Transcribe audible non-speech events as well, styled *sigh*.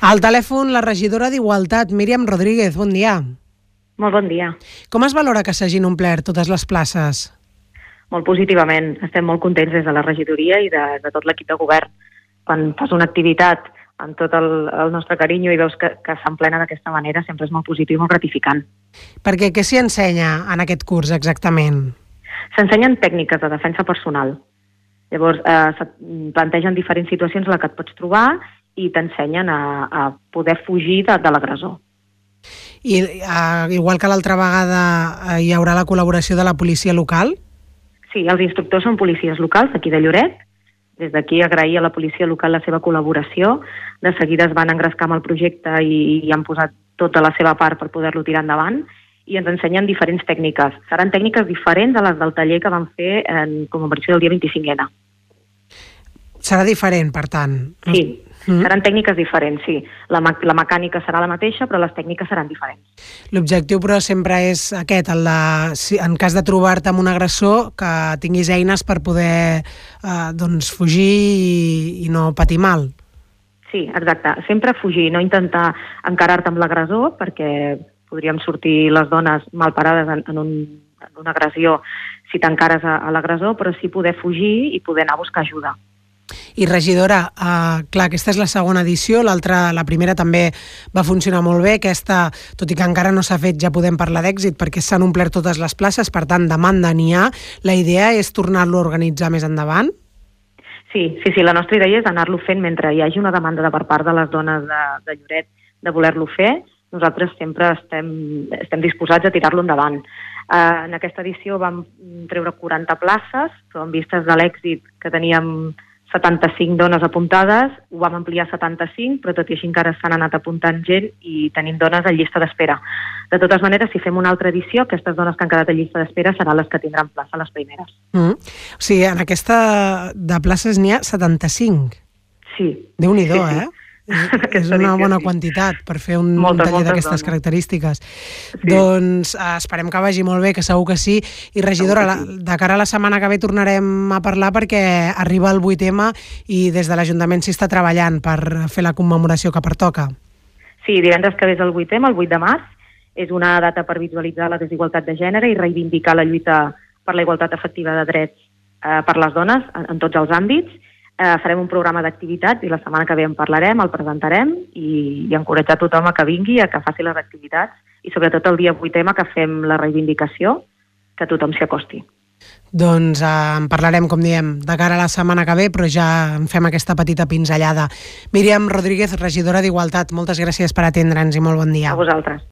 Al telèfon, la regidora d'Igualtat, Míriam Rodríguez, bon dia. Molt bon dia. Com es valora que s'hagin omplert totes les places? Molt positivament. Estem molt contents des de la regidoria i de, de tot l'equip de govern. Quan fas una activitat amb tot el, el nostre carinyo i veus que, que s'emplena d'aquesta manera, sempre és molt positiu i molt gratificant. Perquè què s'hi ensenya en aquest curs exactament? S'ensenyen tècniques de defensa personal. Llavors, eh, plantegen diferents situacions en les que et pots trobar i t'ensenyen a, a poder fugir de, de l'agressor. I uh, igual que l'altra vegada uh, hi haurà la col·laboració de la policia local? Sí, els instructors són policies locals d'aquí de Lloret. Des d'aquí agrair a la policia local la seva col·laboració. De seguida es van engrescar amb el projecte i, i han posat tota la seva part per poder-lo tirar endavant i ens ensenyen diferents tècniques. Seran tècniques diferents a les del taller que van fer en commemoració del dia 25N. Serà diferent, per tant. Sí, mm. seran tècniques diferents, sí. La, la mecànica serà la mateixa, però les tècniques seran diferents. L'objectiu, però, sempre és aquest, el de, si, en cas de trobar-te amb un agressor, que tinguis eines per poder eh, doncs, fugir i, i no patir mal. Sí, exacte. Sempre fugir, no intentar encarar-te amb l'agressor, perquè podríem sortir les dones mal parades en, en, un, en una agressió si t'encares a, a l'agressor, però sí poder fugir i poder anar a buscar ajuda. I regidora, uh, clar, aquesta és la segona edició, l'altra, la primera també va funcionar molt bé, aquesta, tot i que encara no s'ha fet, ja podem parlar d'èxit perquè s'han omplert totes les places, per tant, demanda n'hi ha. La idea és tornar-lo a organitzar més endavant? Sí, sí, sí, la nostra idea és anar-lo fent mentre hi hagi una demanda de per part de les dones de, de Lloret de voler-lo fer, nosaltres sempre estem, estem disposats a tirar-lo endavant. Uh, en aquesta edició vam treure 40 places, però en vistes de l'èxit que teníem 75 dones apuntades, ho vam ampliar a 75, però tot i així encara s'han anat apuntant gent i tenim dones a llista d'espera. De totes maneres, si fem una altra edició, aquestes dones que han quedat a llista d'espera seran les que tindran plaça les primeres. Mm. O sigui, en aquesta de places n'hi ha 75? Sí. Déu-n'hi-do, sí, sí. eh? És *laughs* una bona sí. quantitat per fer un moltes, taller d'aquestes característiques. Sí. Doncs eh, esperem que vagi molt bé, que segur que sí. I regidora, la, de cara a la setmana que ve tornarem a parlar perquè arriba el 8M i des de l'Ajuntament s'hi està treballant per fer la commemoració que pertoca. Sí, divendres que ve és el 8M, el 8 de març, és una data per visualitzar la desigualtat de gènere i reivindicar la lluita per la igualtat efectiva de drets eh, per les dones en, en tots els àmbits. Eh, farem un programa d'activitats i la setmana que ve en parlarem, el presentarem i, i encoratjar tothom a que vingui, a que faci les activitats i sobretot el dia 8M que fem la reivindicació, que tothom s'hi acosti. Doncs eh, en parlarem, com diem, de cara a la setmana que ve, però ja en fem aquesta petita pinzellada. Míriam Rodríguez, regidora d'Igualtat, moltes gràcies per atendre'ns i molt bon dia. A vosaltres.